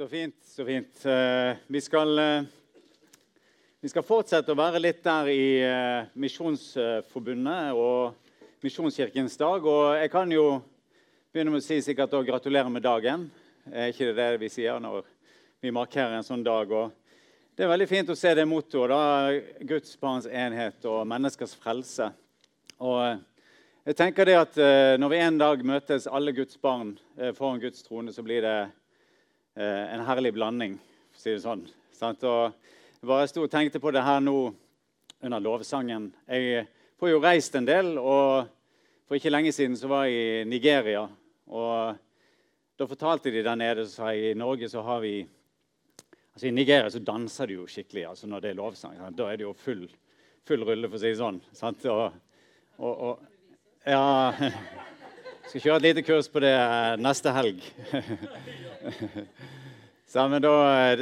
Så fint, så fint. Eh, vi skal, eh, vi skal fortsette å være litt der i eh, Misjonsforbundet og Misjonskirkens dag. Og jeg kan jo begynne med å si sikkert å gratulere med dagen. Er ikke det det vi sier når vi markerer en sånn dag? Og det er veldig fint å se det mottoet. Guds barns enhet og menneskers frelse. Og jeg tenker det at Når vi en dag møtes alle Guds barn foran Guds trone, så blir det en herlig blanding, for å si det sånn. Sant? Og jeg bare sto og tenkte på det her nå under lovsangen. Jeg får jo reist en del, og for ikke lenge siden så var jeg i Nigeria. Og da fortalte de der nede så sa jeg, i Norge så har vi altså I Nigeria så danser de jo skikkelig altså når det er lovsang. Sant? Da er det jo full, full rulle, for å si det sånn. Sant? Og, og, og, ja skal kjøre et lite kurs på det neste helg. Så, men da,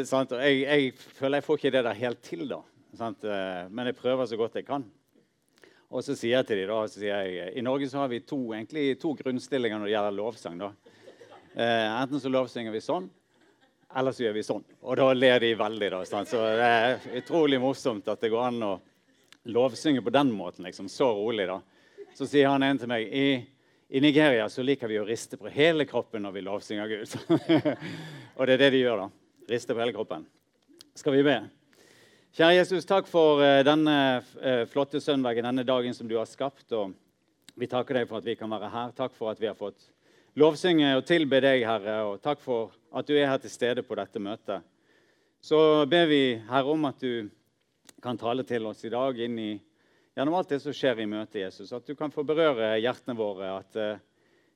sant, jeg, jeg, føler jeg får ikke det der helt til, da. Sant? Eh, men jeg prøver så godt jeg kan. Og så sier jeg til dem, da, så sier jeg, I Norge så har vi to, egentlig, to grunnstillinger når det gjelder lovsang. da. Eh, enten så lovsynger vi sånn, eller så gjør vi sånn. Og da ler de veldig. da, sant? Så det er utrolig morsomt at det går an å lovsynge på den måten. liksom, Så rolig. da. Så sier han en til meg i i Nigeria så liker vi å riste på hele kroppen når vi lovsynger Gud. og det er det de gjør, da. Riste på hele kroppen. Skal vi be? Kjære Jesus, takk for uh, denne uh, flotte søndagen, denne dagen som du har skapt. og Vi takker deg for at vi kan være her. Takk for at vi har fått lovsynge og tilbe deg, Herre. Og takk for at du er her til stede på dette møtet. Så ber vi, Herre, om at du kan tale til oss i dag inn i gjennom alt det som skjer i møtet, Jesus. At du kan få berøre hjertene våre. At eh,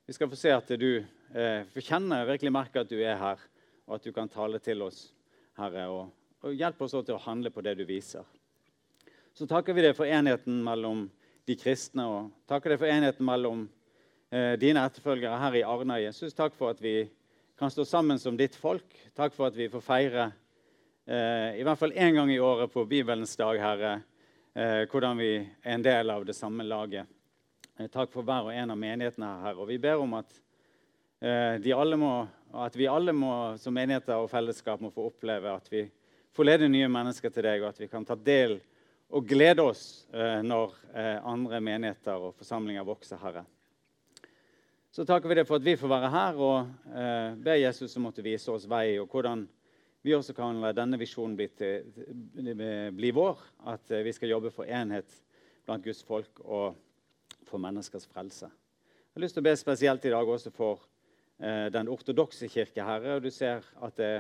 vi skal få se at du eh, får virkelig merke at du er her, og at du kan tale til oss, Herre. Og, og hjelpe oss til å handle på det du viser. Så takker vi deg for enheten mellom de kristne, og takker deg for enheten mellom eh, dine etterfølgere her i Arna. Jesus, takk for at vi kan stå sammen som ditt folk. Takk for at vi får feire i hvert fall én gang i året på Bibelens dag, Herre eh, hvordan vi er en del av det samme laget. Eh, takk for hver og en av menighetene her. Og vi ber om at, eh, må, at vi alle må, som menigheter og fellesskap må få oppleve at vi får lede nye mennesker til deg, og at vi kan ta del og glede oss eh, når eh, andre menigheter og forsamlinger vokser, Herre. Så takker vi deg for at vi får være her, og eh, ber Jesus om å vise oss vei og hvordan vi også kan la denne visjonen bli, til, bli, vår. At eh, vi skal jobbe for enhet blant Guds folk og for menneskers frelse. Jeg har lyst til å be spesielt i dag også for eh, den ortodokse kirke, Herre. og Du ser at det,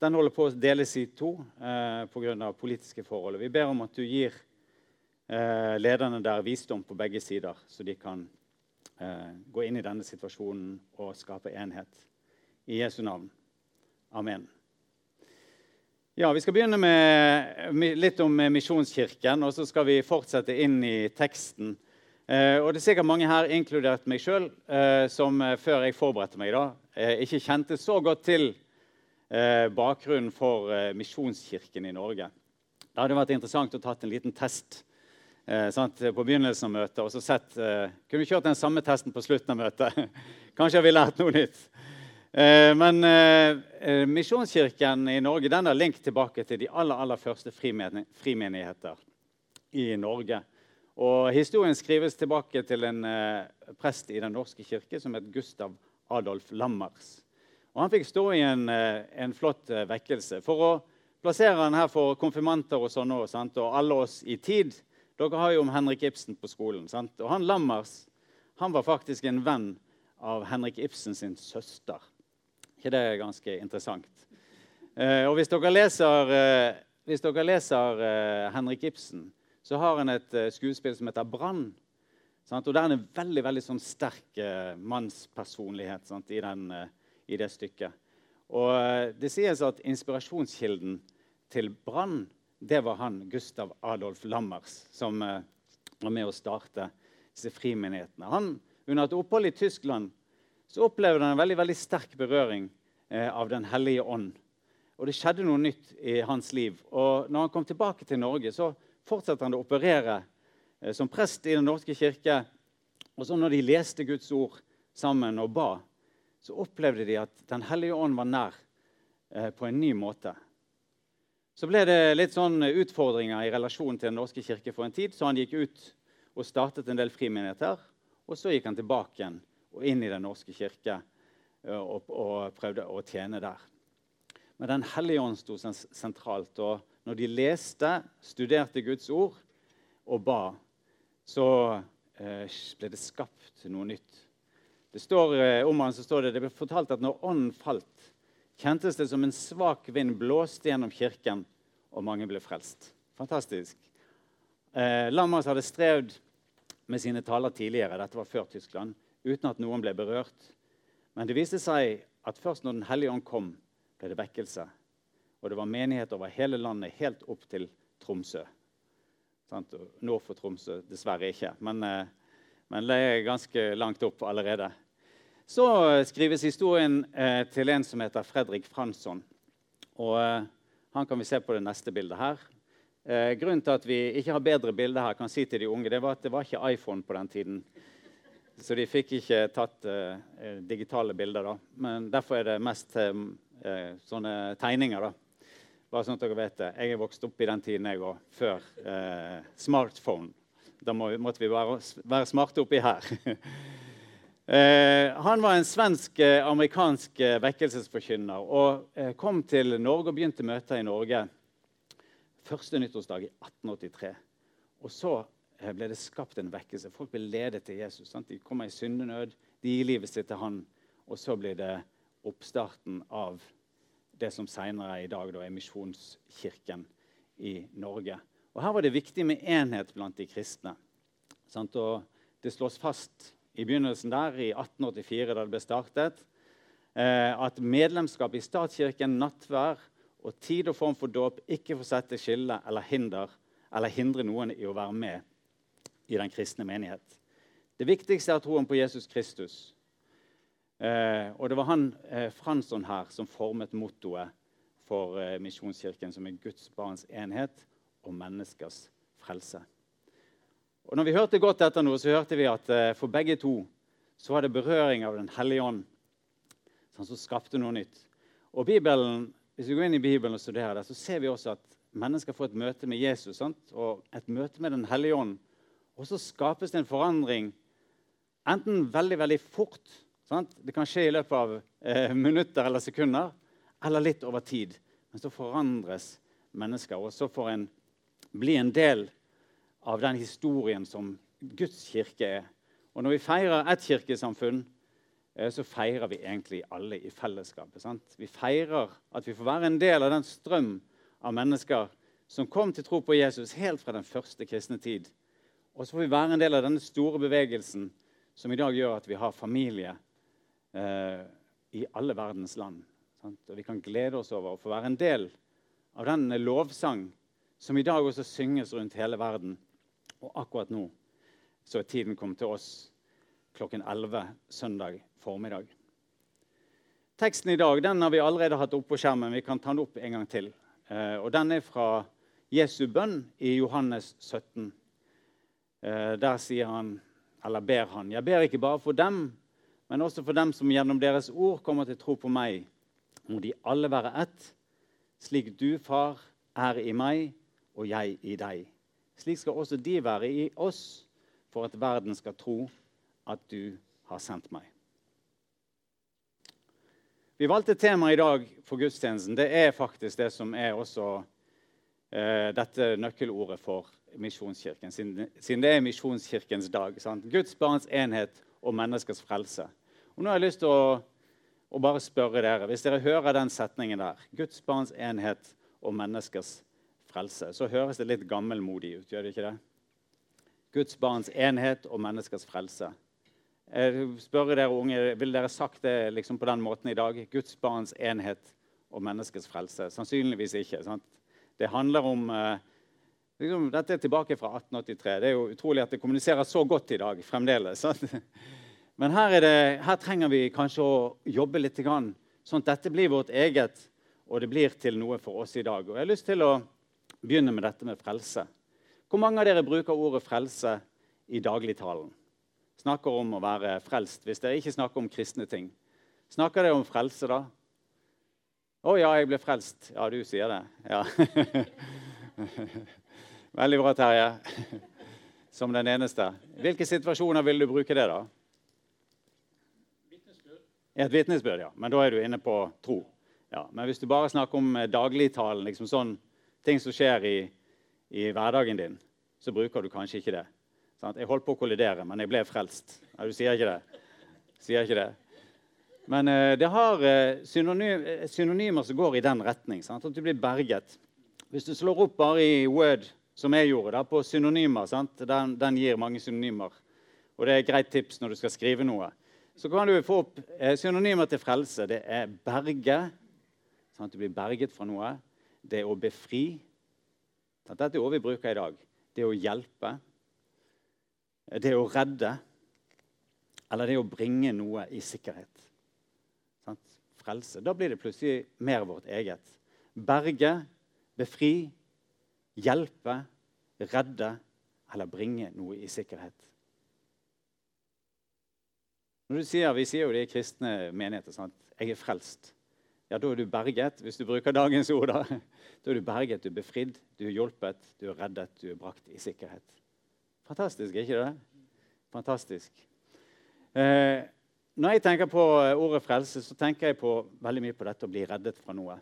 den holder på å deles i to eh, pga. politiske forhold. Vi ber om at du gir eh, lederne der visdom på begge sider, så de kan eh, gå inn i denne situasjonen og skape enhet. I Jesu navn. Amen. Ja, Vi skal begynne med litt om Misjonskirken, og så skal vi fortsette inn i teksten. Eh, og det er sikkert mange her, inkludert meg sjøl, eh, som eh, før jeg forberedte meg, da, ikke kjente så godt til bakgrunnen for Misjonskirken i Norge. Det hadde vært interessant å tatt en liten test på begynnelsen av møtet. og så sett, Kunne vi kjørt den samme testen på slutten av møtet? Kanskje har vi lært noe nytt. Eh, men eh, eh, Misjonskirken i Norge den har link tilbake til de aller, aller første frimenigheter i Norge. Og Historien skrives tilbake til en prest i Den norske kirke som het Gustav Adolf Lammers. Og Han fikk stå i en, en flott vekkelse. For å plassere han her for konfirmanter og sånne, og alle oss i tid Dere har jo om Henrik Ibsen på skolen. Sant? Og han Lammers han var faktisk en venn av Henrik Ibsen sin søster ikke det er ganske interessant? Eh, og hvis dere leser, eh, hvis dere leser eh, Henrik Ibsen, så har han et eh, skuespill som heter 'Brann'. Og Der er en veldig veldig sånn sterk eh, mannspersonlighet sant, i, den, eh, i, det stykket. Og Det sies at inspirasjonskilden til Brann det var han Gustav Adolf Lammers, som var med å starte disse frimenighetene. Han, under et opphold i Tyskland så opplevde han en veldig, veldig sterk berøring eh, av Den hellige ånd. Og det skjedde noe nytt i hans liv. Og når han kom tilbake til Norge, så fortsatte han å operere eh, som prest i Den norske kirke. Og så når de leste Guds ord sammen og ba, så opplevde de at Den hellige ånd var nær eh, på en ny måte. Så ble det litt sånn utfordringer i relasjon til Den norske kirke for en tid, så han gikk ut og startet en del frimenigheter. Og så gikk han tilbake igjen og inn i Den norske kirke eh, og, og prøvde å tjene der. Men Den hellige ånd sto sentralt. Og når de leste, studerte Guds ord og ba, så eh, ble det skapt noe nytt. Det står eh, om han, så står det, det ble fortalt at når ånden falt, kjentes det som en svak vind blåste gjennom kirken, og mange ble frelst. Fantastisk. Eh, Lammers hadde strevd med sine taler tidligere, dette var før Tyskland, uten at noen ble berørt. Men det viste seg at først når Den hellige ånd kom, ble det vekkelse. Og det var menighet over hele landet, helt opp til Tromsø. Nord for Tromsø dessverre ikke, men, eh, men, det er ganske langt opp allerede. Så skrives historien eh, til en som heter Fredrik Fransson. Og eh, Han kan vi se på det neste bildet her. Grunnen til at vi ikke har bedre bilder her, kan si til de unge, det var at det var ikke iPhone på den tiden. Så de fikk ikke tatt eh, eh digitale bilder. da. Men derfor er det mest eh, eh, sånne tegninger. da. Bare sånn at dere vet det. Jeg er vokst opp i den tiden jeg òg, før eh, smartphone. Da må, måtte vi være, være smarte oppi her. han var en svensk-amerikansk vekkelsesforkynner og kom til Norge og begynte møter i Norge første nyttårsdag i 1883. Og så eh, ble det skapt en vekkelse. Folk ble ledet til Jesus. Sant? De kommer i syndenød, de gir livet sitt til han. Og så blir det oppstarten av det som senere i dag da, er Misjonskirken i Norge. Og Her var det viktig med enhet blant de kristne. Sant? Og det slås fast i begynnelsen der, i 1884, da det ble startet, eh, at medlemskap i statskirken, nattvær og tid og form for dåp ikke får sette skille eller, hinder, eller hindre noen i å være med i den kristne menighet. Det viktigste er troen på Jesus Kristus. Eh, og det var han eh, Fransson her som formet mottoet for eh, Misjonskirken, som er Guds barns enhet og menneskers frelse. Og når vi hørte godt etter noe, så hørte vi at eh, for begge to så var det berøring av Den hellige ånd sånn som skapte noe nytt. Og Bibelen hvis vi går inn i Bibelen og studerer det, så ser vi også at mennesker får et møte med Jesus sant? og et møte med Den hellige ånd. Og så skapes det en forandring enten veldig veldig fort sant? Det kan skje i løpet av eh, minutter eller sekunder, eller litt over tid. Men så forandres mennesker, og så får en bli en del av den historien som Guds kirke er. Og når vi feirer ett kirkesamfunn, Eh, så feirer vi egentlig alle i fellesskapet. Sant? Vi feirer at vi får være en del av den strøm av mennesker som kom til tro på Jesus helt fra den første kristne tid. Og så får vi være en del av denne store bevegelsen som i dag gjør at vi har familie eh, i alle verdens land. Sant? Og vi kan glede oss over å få være en del av den lovsang som i dag også synges rundt hele verden. Og akkurat nå så er tiden kommet til oss klokken 11 søndag formiddag. Teksten i dag den har vi allerede hatt opp på skjermen. Vi kan ta den opp en gang til. Eh, og Den er fra Jesu bønn i Johannes 17. Eh, der sier han, eller ber han, jeg ber ikke bare for dem, men også for dem som gjennom deres ord kommer til tro på meg. Må de alle være ett, slik du, far, er i meg og jeg i deg. Slik skal også de være i oss, for at verden skal tro at du har sendt meg. Vi valgte tema i dag for gudstjenesten. Det er faktisk det som er også dette nøkkelordet for Misjonskirken, siden, det er Misjonskirkens dag. Sant? Guds barns enhet og menneskers frelse. Og nå har jeg lyst til å, å, bare spørre dere, Hvis dere hører den setningen der, Guds barns enhet og menneskers frelse, så høres det litt gammelmodig ut, gjør det ikke det? Guds barns enhet og menneskers frelse. Jeg spør dere unge, Vil dere sagt det liksom på den måten i dag? Guds barns enhet og menneskets frelse? Sannsynligvis ikke. Sant? Det handler om eh, liksom, Dette er tilbake fra 1883. Det er jo utrolig at det kommuniserer så godt i dag fremdeles. Sant? Men her, det, her, trenger vi kanskje å jobbe litt, sånn at dette blir vårt eget, og det blir til noe for oss i dag. Og Jeg har lyst til å begynne med dette med frelse. Hvor mange av dere bruker ordet frelse i dagligtalen? snakker om å være frelst, hvis dere ikke snakker om kristne ting. Snakker dere om frelse, da? Å ja, jeg ble frelst. Ja, du sier det. Ja. Veldig bra, Terje. Som den eneste. Hvilke situasjoner vil du bruke det, da? Et vitnesbyrd, ja. Men da er du inne på tro. Ja. Men hvis du bare snakker om eh, dagligtalen, liksom sånn, ting som skjer i, i, hverdagen din, så bruker du kanskje ikke det. Sant? Jeg holdt på å kollidere, men jeg ble frelst. Ja, du sier ikke det. Sier ikke det. Men uh, det har uh, synonym, synonymer som går i den retning. Sant? At du blir berget. Hvis du slår opp bare i Word, som jeg gjorde, da, på synonymer den, den, gir mange synonymer. Og det er et greit tips når du skal skrive noe så kan du få opp eh, synonymer til frelse. Det er berge. Sant? du blir berget fra noe. Det er å befri. Dette er ord vi bruker i dag. Det å hjelpe. Det å redde. Eller det å bringe noe i sikkerhet. Sånn? Frelse. Da blir det plutselig mer vårt eget. Berge, befri, hjelpe, redde eller bringe noe i sikkerhet. Når du sier, Vi sier jo det i kristne menigheter. at 'Jeg er frelst'. Ja, Da er du berget, hvis du bruker dagens ord. Da, da er du berget, du er befridd, du er hjulpet, du er reddet, du er brakt i sikkerhet. Fantastisk, ikke det? Fantastisk. Eh, når jeg tenker på ordet frelse, så tenker jeg på, veldig mye på dette å bli reddet fra noe.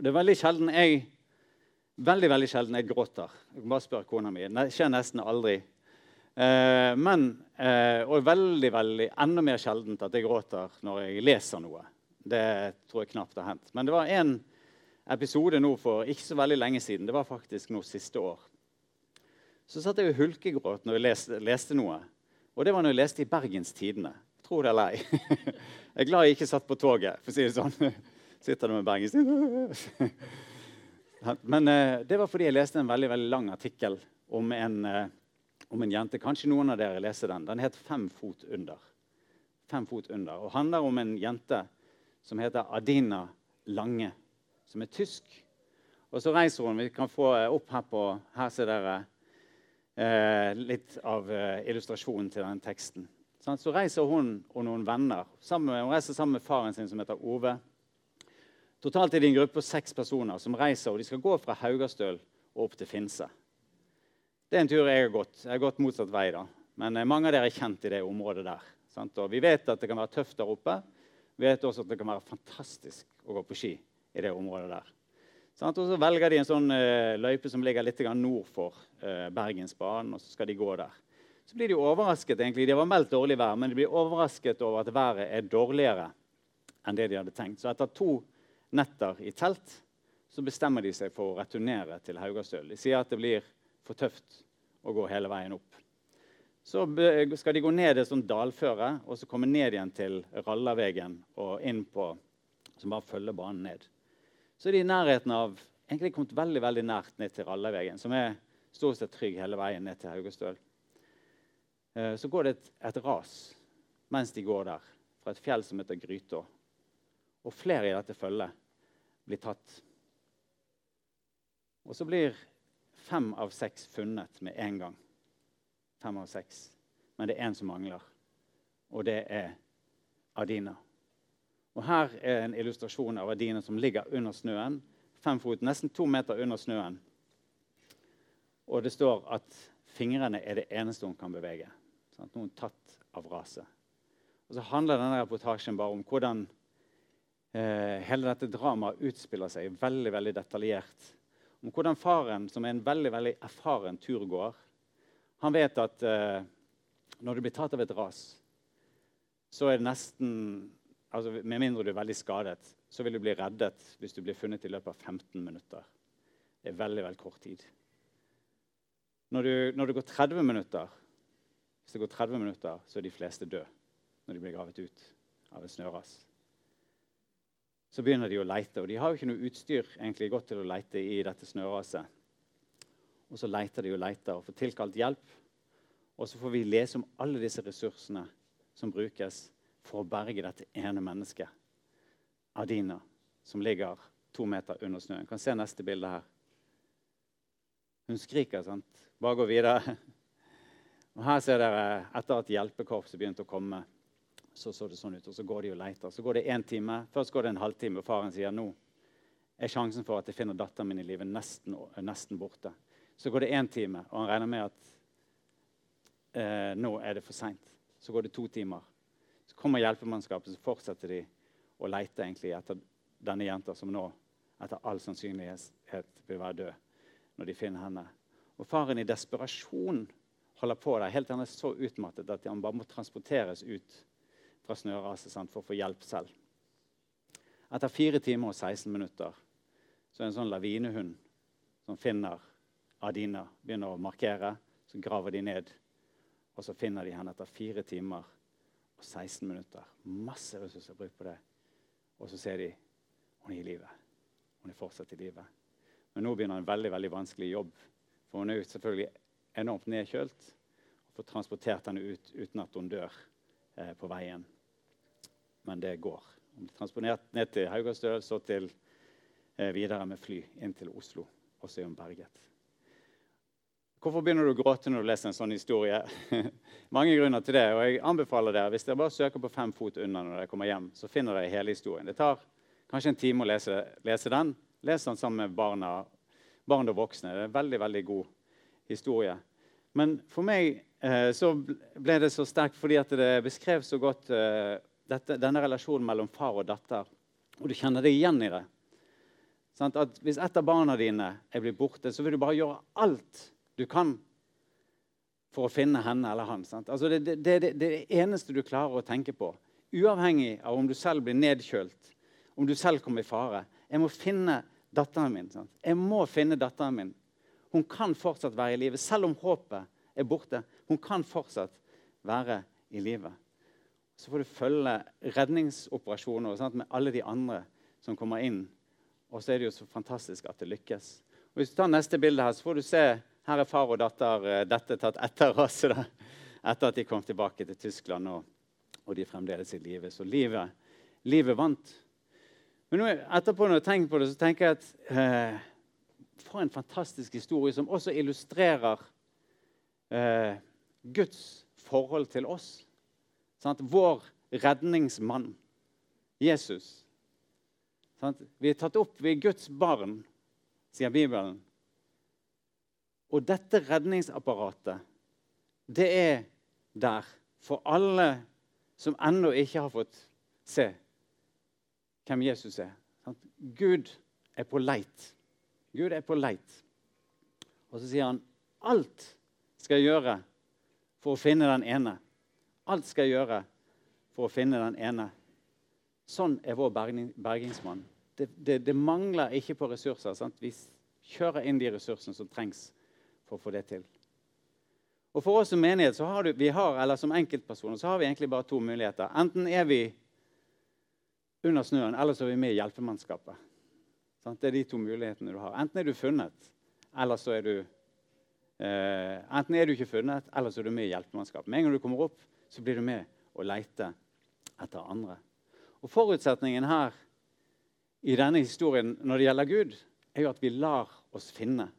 Det er veldig sjelden jeg veldig, veldig sjelden jeg gråter. Jeg kan bare spørre kona mi. Det skjer nesten aldri. Eh, men eh, Og veldig, veldig, enda mer sjeldent at jeg gråter når jeg leser noe. Det tror jeg knapt har hendt. Men det var en episode nå for ikke så veldig lenge siden. Det var faktisk nå siste år. Så satt jeg og hulkegråt når jeg leste, leste, noe. Og det var når jeg leste i Bergens Tidende. Tro det eller ei. Jeg er glad jeg ikke satt på toget, for å si det sånn. Sitter du med Tidende. Men eh, det var fordi jeg leste en veldig, veldig lang artikkel om en eh, om en jente. Kanskje noen av dere leser den. Den het 'Fem fot under'. Fem fot under, Og handler om en jente som heter Adina Lange, som er tysk. Og så reiser hun. Vi kan få eh, opp her på Her ser dere eh, litt av illustrasjonen til den teksten. Så reiser hun og noen venner. Sammen, hun reiser sammen med faren sin, som heter Ove. Totalt er det en gruppe på seks personer som reiser, og de skal gå fra Haugastøl og opp til Finse. Det er en tur jeg har gått. Jeg har gått motsatt vei. da. Men eh, mange av dere er kjent i det området der. Vi vet at det kan være tøft der oppe. Vi vet også at det kan være fantastisk å gå på ski i det området der. Sant? Og så velger de en sånn uh, løype som ligger litt nord for uh, Bergensbanen, og så skal de gå der. Så blir de overrasket. egentlig. De var meldt dårlig vær, men de blir overrasket over at været er dårligere enn det de hadde tenkt. Så etter to netter i telt så bestemmer de seg for å returnere til Haugastøl. De sier at det blir for tøft å gå hele veien opp. Så skal de gå ned et sånt dalføre og så komme ned igjen til Rallavegen og inn på Som bare følger banen ned. Så er de i nærheten av egentlig kommet veldig veldig nært ned til Rallavegen, som er stort sett trygg hele veien ned til Haugestøl. Eh, så går det et, et, ras mens de går der, fra et fjell som heter Grytå. Og flere i dette følget blir tatt. Og så blir fem av seks funnet med en gang. Fem av seks. Men det er én som mangler, og det er Adina. Og Her er en illustrasjon av Adina som ligger under snøen. Fem fot, nesten to meter under snøen. Og det står at fingrene er det eneste hun kan bevege. Sånn Noen tatt av raset. Og Så handler denne reportasjen bare om hvordan eh, hele dette dramaet utspiller seg veldig veldig detaljert om hvordan faren, som er en veldig veldig erfaren turgåer, han vet at eh, når du blir tatt av et ras, så er det nesten altså Med mindre du er veldig skadet, så vil du bli reddet hvis du blir funnet i løpet av 15 minutter. Det er veldig, veldig kort tid. Når, du, når du går 30 minutter, hvis det går 30 minutter, så er de fleste døde når de blir gravet ut av en snøras så begynner de å leite. Og de har jo ikke noe utstyr egentlig godt til å leite i dette snøraset. Og så leiter de og leiter og får tilkalt hjelp. Og så får vi lese om alle disse ressursene som brukes for å berge dette ene mennesket, Adina, som ligger to meter under snøen. Kan se neste bilde her. Hun skriker. sant? Bare gå videre. Og Her ser dere etter at hjelpekorpset begynte å komme så så det sånn ut. Og så går de og leter. Så går det én time. Først går det en halvtime, og faren sier nå er sjansen for at jeg finner datteren min i livet nesten, nesten borte. Så går det én time, og han regner med at eh, nå er det for seint. Så går det to timer. Så kommer hjelpemannskapet, så fortsetter de å lete egentlig etter denne jenta som nå etter all sannsynlighet vil være død når de finner henne. Og faren i desperasjon holder på der, helt til han er så utmattet at han bare må transporteres ut fra snøraset for å få hjelp selv. Etter 4 timer og 16 minutter så er det en sånn lavinehund som finner Adina, begynner å markere. Så graver de ned, og så finner de henne etter 4 timer og 16 minutter. Masse ressurser brukt på det. Og så ser de hun er i live. Hun er fortsatt i live. Men nå begynner en veldig veldig vanskelig jobb. For hun er jo selvfølgelig enormt nedkjølt. Og får transportert henne ut uten at hun dør eh, på veien. Men det går. Hun blir transportert ned til Haugastøl, så til eh, videre med fly inn til Oslo. Og så er hun berget. Hvorfor begynner du å gråte når du leser en sånn historie? Mange grunner til det. og jeg anbefaler dere, Hvis dere bare søker på fem fot unna når dere kommer hjem, så finner dere hele historien. Det tar kanskje en time å lese, lese den. Les den sammen med barna, barn og voksne. Det er en veldig, veldig god historie. Men for meg eh, så ble det så sterkt fordi at det beskrev så godt eh, dette, denne relasjonen mellom far og datter. Og du kjenner deg igjen i det. Sånn, at hvis et av barna dine er blitt borte, så vil du bare gjøre alt du kan for å finne henne eller han. Altså det, det, det, det, det eneste du klarer å tenke på, uavhengig av om du selv blir nedkjølt, om du selv kommer i fare. Jeg må finne datteren min. Sant? Jeg må finne datteren min. Hun kan fortsatt være i live, selv om håpet er borte. Hun kan fortsatt være i live. Så får du følge redningsoperasjoner sant, med alle de andre som kommer inn. Og så er det jo så fantastisk at det lykkes. Og hvis du tar neste bilde her, så får du se her er far og datter eh, dette tatt etter oss. Etter at de kom tilbake til Tyskland, og, og de fremdeles i live. Så livet, livet vant. Men nå, etterpå når jeg tenker på det, så tenker jeg at eh, For en fantastisk historie som også illustrerer eh, Guds forhold til oss. Sant? Vår redningsmann, Jesus. Sant? Vi er tatt opp, vi er Guds barn, sier Bibelen. Og dette redningsapparatet, det er der for alle som ennå ikke har fått se hvem Jesus er. Sant? Gud er på leit. Gud er på leit. Og så sier han alt skal jeg gjøre for å finne den ene. Alt skal jeg gjøre for å finne den ene. Sånn er vår bergingsmann. Det, det, det mangler ikke på ressurser. Sant? Vi kjører inn de ressursene som trengs for å få det til. Og For oss som menighet så har du, vi har, eller som enkeltpersoner så har vi egentlig bare to muligheter. Enten er vi under snøen, eller så er vi med i hjelpemannskapet. Det er de to mulighetene du har. Enten er du funnet, eller så er du eh, Enten er du ikke funnet, eller så er du med i hjelpemannskapet. Med en gang du kommer opp, så blir du med og leter etter andre. Og Forutsetningen her i denne historien når det gjelder Gud, er jo at vi lar oss finne.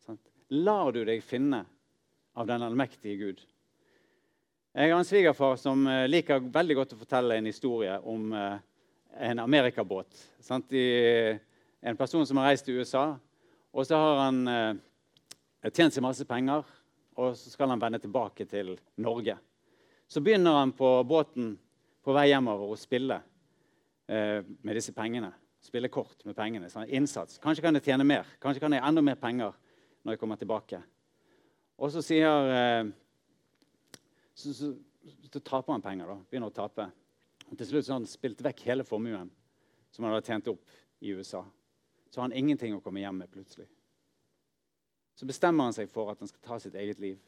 Sant? Lar du deg finne av den allmektige Gud? Jeg har en svigerfar som eh, liker veldig godt å fortelle en historie om eh, en amerikabåt. Sant? En person som har reist til USA, og så har han eh, tjent seg masse penger, og så skal han vende tilbake til Norge. Så begynner han på båten på vei hjemover å spille eh, med disse pengene. Spille kort med pengene. Sånn innsats. Kanskje kan jeg tjene mer. Kanskje kan jeg enda mer penger når jeg kommer tilbake. Og så sier eh, så, så, så, taper han penger. da, Begynner å tape. Og til slutt så har han spilt vekk hele formuen som han hadde tjent opp i USA. Så har han ingenting å komme hjem med plutselig. Så bestemmer han seg for at han skal ta sitt eget liv.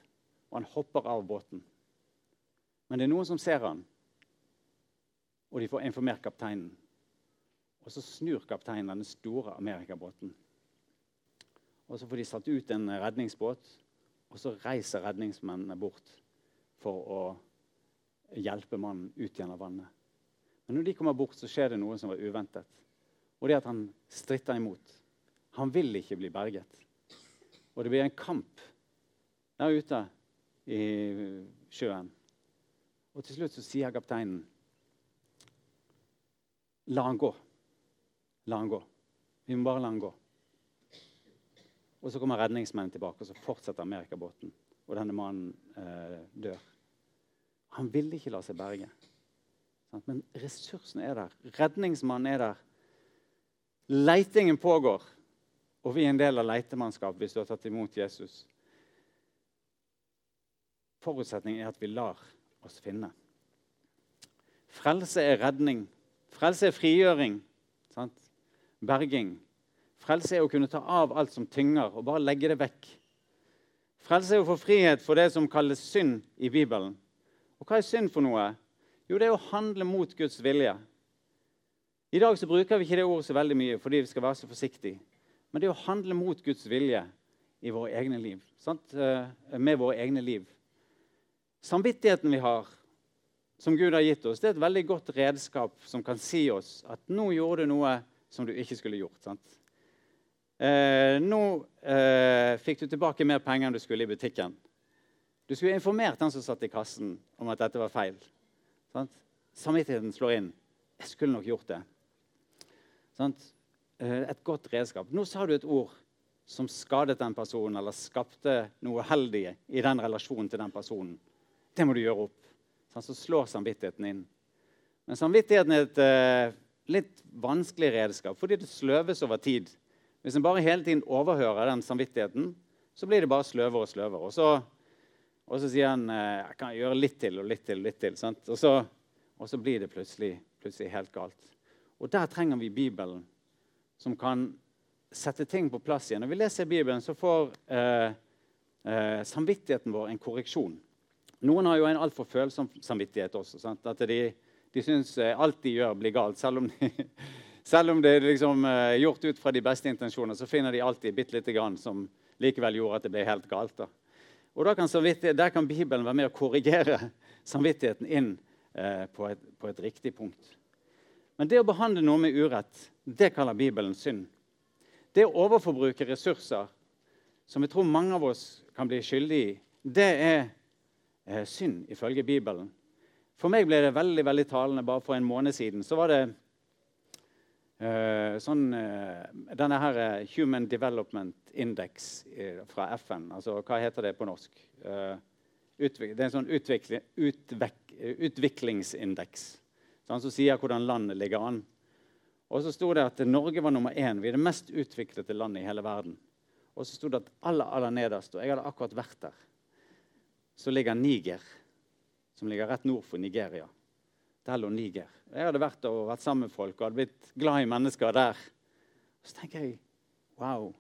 Og han hopper av båten. Men det er noen som ser han, og de får informert kapteinen. Og så snur kapteinen den store amerikabåten. Og så får de satt ut en redningsbåt, og så reiser redningsmennene bort for å hjelpe mannen ut gjennom vannet. Men når de kommer bort, så skjer det noe som var uventet. Og det er at han stritter imot. Han vil ikke bli berget. Og det blir en kamp der ute i sjøen. Og til slutt så sier kapteinen La han gå. La han gå. Vi må bare la han gå. Og så kommer redningsmennene tilbake, og så fortsetter Amerikabåten. Og denne mannen eh, dør. Han ville ikke la seg berge. Men ressursene er der. Redningsmannen er der. Leitingen pågår. Og vi er en del av leitemannskapet hvis du har tatt imot Jesus. Forutsetningen er at vi lar oss finne. Frelse er redning. Frelse er frigjøring. Sant? Berging. Frelse er å kunne ta av alt som tynger, og bare legge det vekk. Frelse er å få frihet for det som kalles synd i Bibelen. Og hva er synd for noe? Jo, det er å handle mot Guds vilje. I dag så bruker vi ikke det ordet så veldig mye fordi vi skal være så forsiktige. Men det er å handle mot Guds vilje i våre egne liv. Sant? Eh, med våre egne liv. Samvittigheten vi har, som Gud har gitt oss, det er et veldig godt redskap som kan si oss at nå gjorde du noe som du ikke skulle gjort. sant? Eh, nå eh, fikk du tilbake mer penger enn du skulle i butikken. Du skulle informert den som satt i kassen, om at dette var feil. Sant? Samvittigheten slår inn. Jeg skulle nok gjort det. Sant? Eh, et godt redskap. Nå sa du et ord som skadet den personen, eller skapte noe uheldig i den relasjonen til den personen. Det må du gjøre opp. Sant? så slår samvittigheten inn. Men samvittigheten er et eh, litt vanskelig redskap fordi det sløves over tid. Hvis en bare hele tiden overhører den samvittigheten, så blir det bare sløvere og sløvere. Og så, og så sier han eh, jeg kan gjøre litt til og litt til. litt til, og så, og, så, blir det plutselig, plutselig, helt galt. Og der trenger vi Bibelen, som kan sette ting på plass igjen. Når vi leser Bibelen, så får eh, eh, samvittigheten vår en korreksjon. Noen har jo en altfor følsom samvittighet også. Sant? At de, de syns eh, alt de gjør, blir galt. Selv om de selv om det er liksom, uh, gjort ut fra de beste intensjoner, så finner de alltid bitte lite grann som likevel gjorde at det ble helt galt. Da. Og da kan Der kan Bibelen være med å korrigere samvittigheten inn eh, på, et, på, et, riktig punkt. Men det å behandle noe med urett, det kaller Bibelen synd. Det å overforbruke ressurser, som jeg tror mange av oss kan bli skyldige i, det er uh, synd ifølge Bibelen. For meg ble det veldig veldig talende bare for en måned siden. Så var det Uh, sånn, uh, denne her eh, Human Development Index uh, fra FN, altså hva heter det på norsk? det er en sånn utvikling, utvek, utviklingsindeks som sier hvordan landet ligger an. Og så sto det at Norge var nummer én. Vi er det mest utviklede landet i hele verden. Og så sto det at aller, aller nederst, og jeg hadde akkurat vært der, så ligger Niger, som ligger rett nord for Nigeria. Der lå Niger. Jeg hadde vært og vært sammen med folk og hadde blitt glad i mennesker der. Så tenker jeg wow.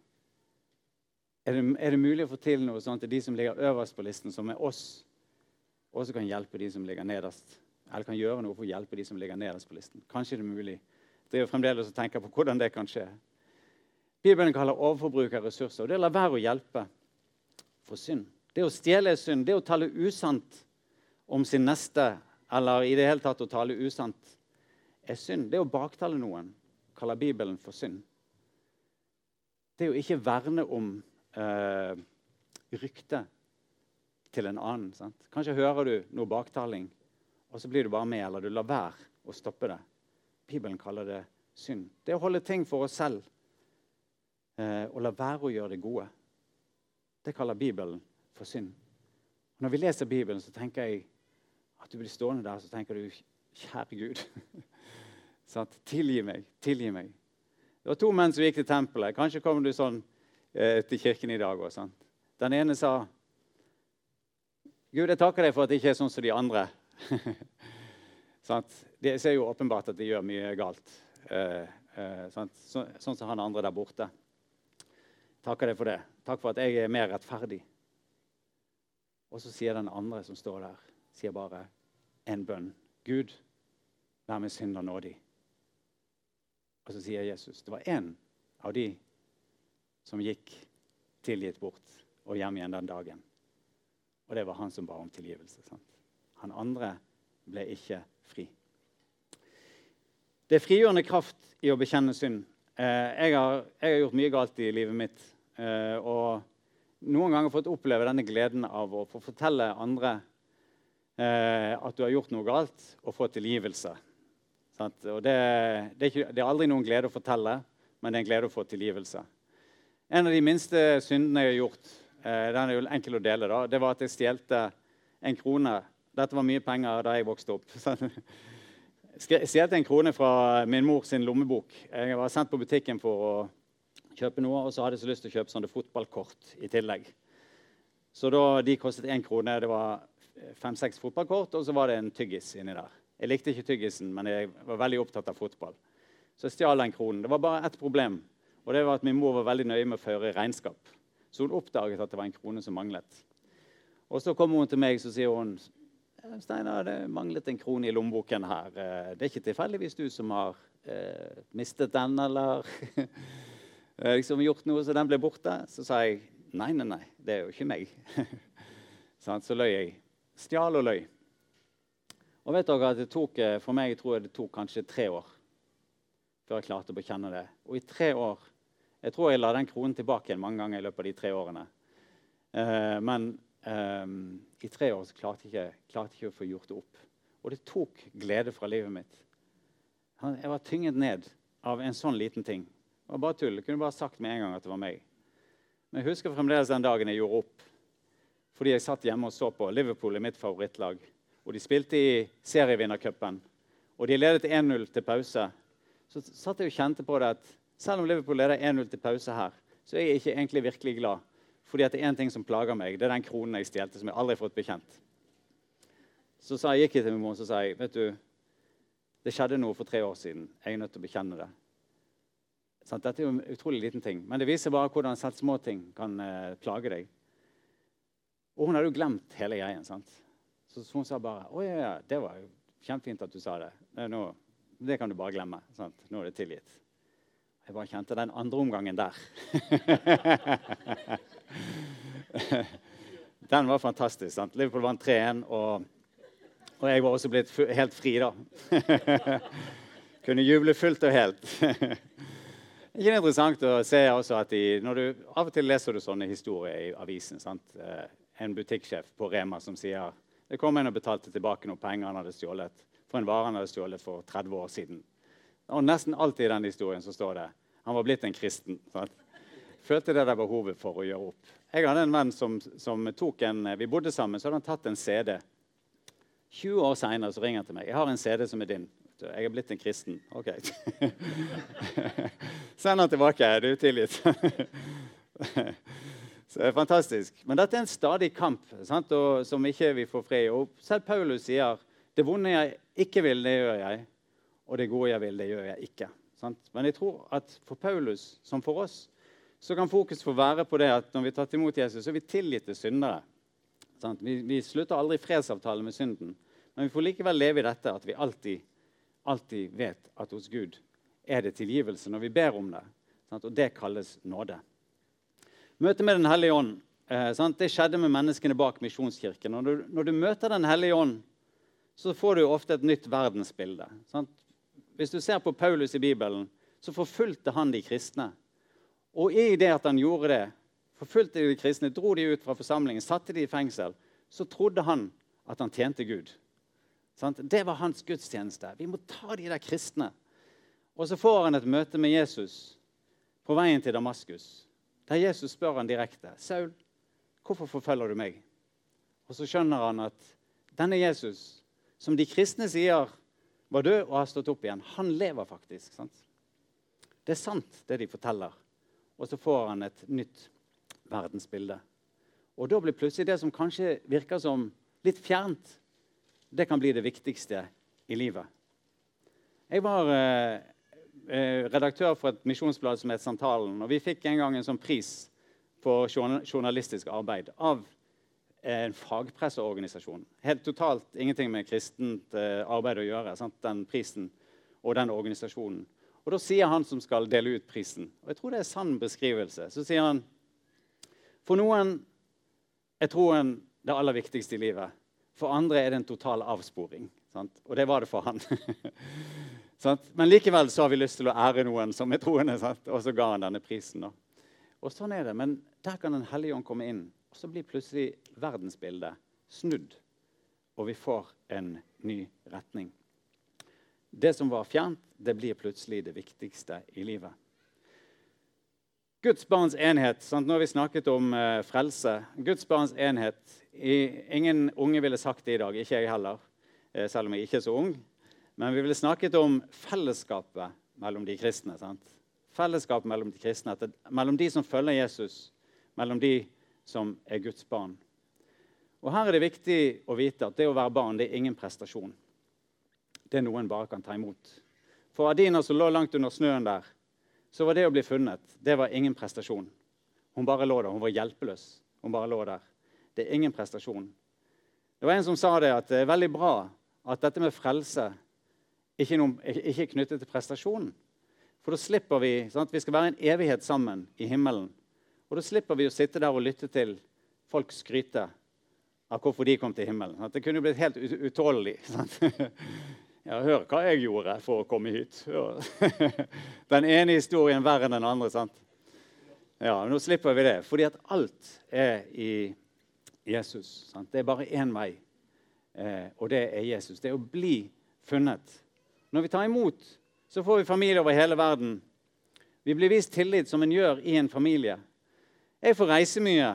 Er det, er det mulig å få til noe sånt til de som ligger øverst på listen, som er oss, også kan hjelpe de som ligger nederst? Eller kan gjøre noe for å hjelpe de som ligger nederst på listen? Kanskje det er mulig. Det er jo fremdeles å tenke på hvordan det kan skje. Bibelen kaller overforbruk av ressurser. og Det å la være å hjelpe for synd. Det å stjele er synd. Det å tale usant om sin neste eller i det hele tatt å tale usant, er synd. Det å baktale noen kaller Bibelen for synd. Det å ikke verne om eh, ryktet til en annen. Sant? Kanskje hører du noe baktaling, og så blir du bare med, eller du lar være å stoppe det. Bibelen kaller det synd. Det å holde ting for oss selv eh, og la være å gjøre det gode, det kaller Bibelen for synd. når vi leser Bibelen, så tenker jeg at du blir stående der så tenker du Kjære Gud. sånn, tilgi meg. Tilgi meg. Det var to menn som gikk til tempelet. Kanskje kommer du sånn eh, til kirken i dag òg. Den ene sa Gud, jeg takker deg for at det ikke er sånn som de andre. sånn, er jo åpenbart at de gjør mye galt. Sånn, så, sånn som han andre der borte. Takker deg for det. Takk for at jeg er mer rettferdig. Og så sier den andre som står der sier bare en bønn. Gud, vær med synder nådig. Og så sier Jesus det var én av de som gikk tilgitt bort og hjem igjen den dagen. Og det var han som ba om tilgivelse. Sant? Han andre ble ikke fri. Det er frigjørende kraft i å bekjenne synd. Eh, jeg, har, jeg, har, gjort mye galt i livet mitt. Eh, og noen ganger fått oppleve denne gleden av å få fortelle andre eh, at du har gjort noe galt, og fått tilgivelse. Og det, det, er ikke, det, er aldri noen glede å fortelle, men det er en glede å få tilgivelse. En av de minste syndene jeg har gjort, den er jo enkel å dele, da, det var at jeg stjelte en krone. Dette var mye penger da jeg vokste opp. Stjelte en krone fra min mor sin lommebok. Jeg var sendt på butikken for å kjøpe noe, og så hadde jeg så lyst til å kjøpe sånne fotballkort i tillegg. Så da, De kostet én krone. Det var fem-seks fotballkort, og så var det en tyggis inni der. Jeg likte ikke tyggisen, men jeg var veldig opptatt av fotball. Så jeg stjal den kronen. Det var bare ett problem, og det var at min mor var veldig nøye med å føre regnskap. Så hun oppdaget at det var en krone som manglet. Og så kommer hun til meg så sier hun, Steinar, det manglet en krone i lommeboken her. Eh, det er ikke tilfeldigvis du som har eh, mistet den, eller liksom gjort noe så den ble borte? Så sa jeg nei, nei, nei, det er jo ikke meg. så løy jeg stjal og løy. Og vet dere at det tok, eh, For meg tror jeg det tok kanskje tre år før jeg klarte å bekjenne det. Og i tre år Jeg tror jeg la den kronen tilbake igjen mange ganger i løpet av de tre årene. Eh, men eh, i tre år så klarte jeg ikke, ikke å få gjort det opp. Og det tok glede fra livet mitt. Jeg var tynget ned av en sånn liten ting. Det var bare tull. Jeg kunne bare sagt med en gang at det var meg. Men jeg husker fremdeles den dagen jeg gjorde opp fordi jeg satt hjemme og så på. Liverpool er mitt favorittlag. Og De spilte i serievinnercupen, og de ledet 1-0 til pause. Så satt jeg og kjente på det at selv om Liverpool leder 1-0 til pause her, så er jeg ikke egentlig virkelig glad. Fordi det er én ting som plager meg. Det er den kronen jeg stjelte, som jeg aldri har fått bekjent. Så jeg, gikk jeg til min mor og sa jeg, vet du, det skjedde noe for tre år siden. Jeg er nødt til å bekjenne det. Sånn, dette er jo en utrolig liten ting, men det viser bare hvordan selv små ting kan eh, plage deg. Og hun hadde jo glemt hele greien. sant? Så hun sa bare 'Å ja, ja, det var kjempefint at du sa. Det, nå, det kan du bare glemme. Sant? Nå er det tilgitt.' Jeg bare kjente den andre omgangen der. den var fantastisk. sant? Liverpool vant 3-1, og, og, jeg var også blitt helt fri da. Kunne juble fullt og helt. Det er interessant å se også at de, når du, Av og til leser du sånne historier i avisen. sant? Eh, en butikksjef på Rema som sier det kom en og betalte tilbake noen penger han hadde stjålet for en vare han hadde stjålet for 30 år siden. Og Nesten alltid i den historien så står det han var blitt en kristen. Sant? Følte det der behovet for å gjøre opp. Jeg hadde en venn som, som tok en, Vi bodde sammen, så hadde han tatt en CD. 20 år seinere ringer han til meg. 'Jeg har en CD som er din.' 'Jeg er blitt en kristen.' OK. Send den tilbake. Du er tilgitt. Så det er fantastisk. Men dette er en stadig kamp sant? Og, som ikke vi får fri. Og selv Paulus sier det vonde jeg ikke vil, det gjør jeg. Og det gode jeg vil, det gjør jeg ikke. Sant? Men jeg tror at for Paulus, som for oss, så kan fokus få være på det at når vi tar imot Jesus, så er vi tilgitt til syndere. Vi, vi, slutter aldri fredsavtale med synden. Men vi får likevel leve i dette at vi alltid, alltid vet at hos Gud er det tilgivelse når vi ber om det. Sant? Og det kalles nåde. Møtet med Den hellige ånd eh, det skjedde med menneskene bak Misjonskirken. Når du, når du, møter Den hellige ånd, så får du ofte et nytt verdensbilde. Sant? Hvis du ser på Paulus i Bibelen, så forfulgte han de kristne. Og i det at han gjorde det, forfulgte de kristne, dro de ut fra forsamlingen, satte de i fengsel, så trodde han at han tjente Gud. Det var hans gudstjeneste. Vi må ta de der kristne. Og så får han et møte med Jesus på veien til Damaskus. Der Jesus spør han direkte. 'Saul, hvorfor forfølger du meg?' Og så skjønner han at denne Jesus, som de kristne sier var død og har stått opp igjen, han lever faktisk. Sant? Det er sant, det de forteller. Og så får han et nytt verdensbilde. Og da blir plutselig det som kanskje virker som litt fjernt, det kan bli det viktigste i livet. Jeg var eh, Eh, redaktør for et misjonsblad som het Santalen. Og vi fikk en gang en sånn pris for journalistisk arbeid av en fagpresseorganisasjon. Helt totalt ingenting med kristent eh, arbeid å gjøre, sant? den prisen og den organisasjonen. Og Da sier han som skal dele ut prisen, og jeg tror det er sann beskrivelse, så sier han For noen er troen det aller viktigste i livet. For andre er det en total avsporing. Sant? Og det var det for han. Men likevel så har vi lyst til å ære noen som er troende, og så ga han denne prisen. Da. Og sånn er det, Men der kan Den hellige ånd komme inn, og så blir plutselig verdensbildet snudd. Og vi får en ny retning. Det som var fjernt, det blir plutselig det viktigste i livet. Guds barns enhet. Sant? Nå har vi snakket om eh, frelse. Guds barns enhet. I, ingen unge ville sagt det i dag, ikke jeg heller, eh, selv om jeg ikke er så ung. Men vi ville snakket om fellesskapet mellom de kristne. Sant? Fellesskapet mellom de kristne, det, mellom de som følger Jesus, mellom de som er Guds barn. Og Her er det viktig å vite at det å være barn det er ingen prestasjon. Det er noe en bare kan ta imot. For Adina som lå langt under snøen der, så var det å bli funnet det var ingen prestasjon. Hun bare lå der. Hun var hjelpeløs. Hun bare lå der. Det er ingen prestasjon. Det var En som sa det at det er veldig bra at dette med frelse ikke, noen, ikke er knyttet til prestasjonen. For da slipper vi sant? Vi skal være en evighet sammen i himmelen. Og da slipper vi å sitte der og lytte til folk skryte av hvorfor de kom til himmelen. Sant? Det kunne blitt helt utålelig. Ja, hør hva jeg gjorde for å komme hit. Den ene historien verre enn den andre. sant? Ja, Nå slipper vi det, fordi at alt er i Jesus. Sant? Det er bare én vei, eh, og det er Jesus. Det er å bli funnet. Når vi tar imot, så får vi familie over hele verden. Vi blir vist tillit som en gjør i en familie. Jeg får reise mye,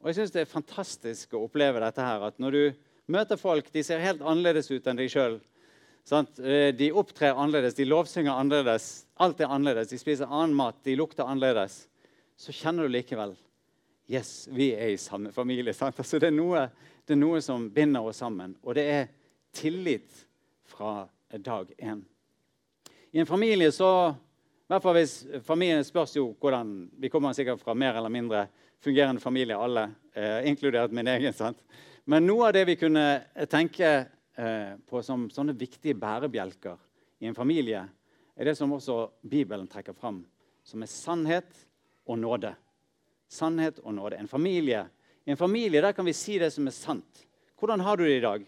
og jeg syns det er fantastisk å oppleve dette her. At når du møter folk, de ser helt annerledes ut enn deg sjøl. Eh, de opptrer annerledes, de lovsynger annerledes. Alt er annerledes. De spiser annen mat, de lukter annerledes. Så kjenner du likevel Yes, vi er i samme familie. Altså, det, er noe, det, er noe, som binder oss sammen, og det er tillit fra dag én. I en familie så i hvert fall hvis Familien spørs jo hvordan Vi kommer sikkert fra mer eller mindre fungerende familie, alle, eh, inkludert min egen. sant? Men noe av det vi kunne tenke Eh, på som sånne viktige bærebjelker i en familie, er det som også Bibelen trekker fram, som er sannhet og nåde. Sannhet og nåde. En familie, I en familie der kan vi si det som er sant. Hvordan har du det i dag?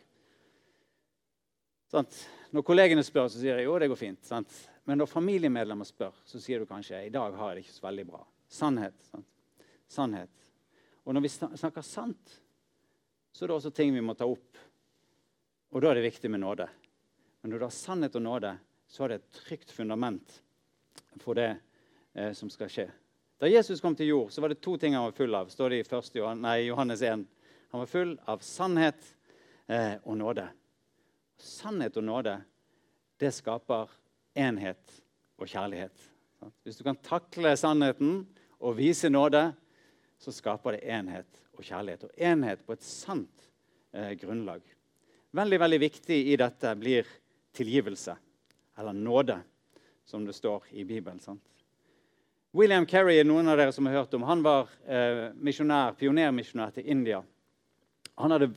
Sant? Når kollegene spør, så sier jeg jo det går fint. Sant? Men når familiemedlemmer spør, så sier du kanskje i dag har jeg det ikke så veldig bra. Sannhet. Sant? Sannhet. Og når vi snakker sant, så er det også ting vi må ta opp og da er det viktig med nåde. Men når du har sannhet og nåde, så er det et trygt fundament for det eh, som skal skje. Da Jesus kom til jord, så var det to ting han var full av. står det i 1. Johannes 1. Han var full av sannhet eh, og nåde. Sannhet og nåde, det skaper enhet og kjærlighet. Hvis du kan takle sannheten og vise nåde, så skaper det enhet og kjærlighet. Og enhet på et sant eh, grunnlag. Veldig veldig viktig i dette blir tilgivelse, eller nåde, som det står i Bibelen. sant? William Kerry er noen av dere som har hørt om. Han var eh, misjonær, pionermisjonær til India. Han, hadde,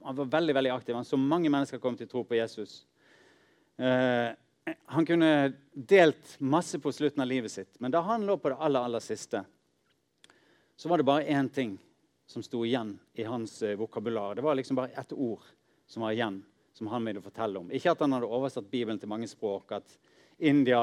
han, var veldig veldig aktiv. Han så mange mennesker komme til tro på Jesus. Eh, han kunne delt masse på slutten av livet sitt, men da han lå på det aller, aller siste, så var det bare én ting som sto igjen i hans eh, vokabular. Det var liksom bare ett ord som var igjen, som han ville fortelle om. Ikke at han hadde oversatt Bibelen til mange språk, at India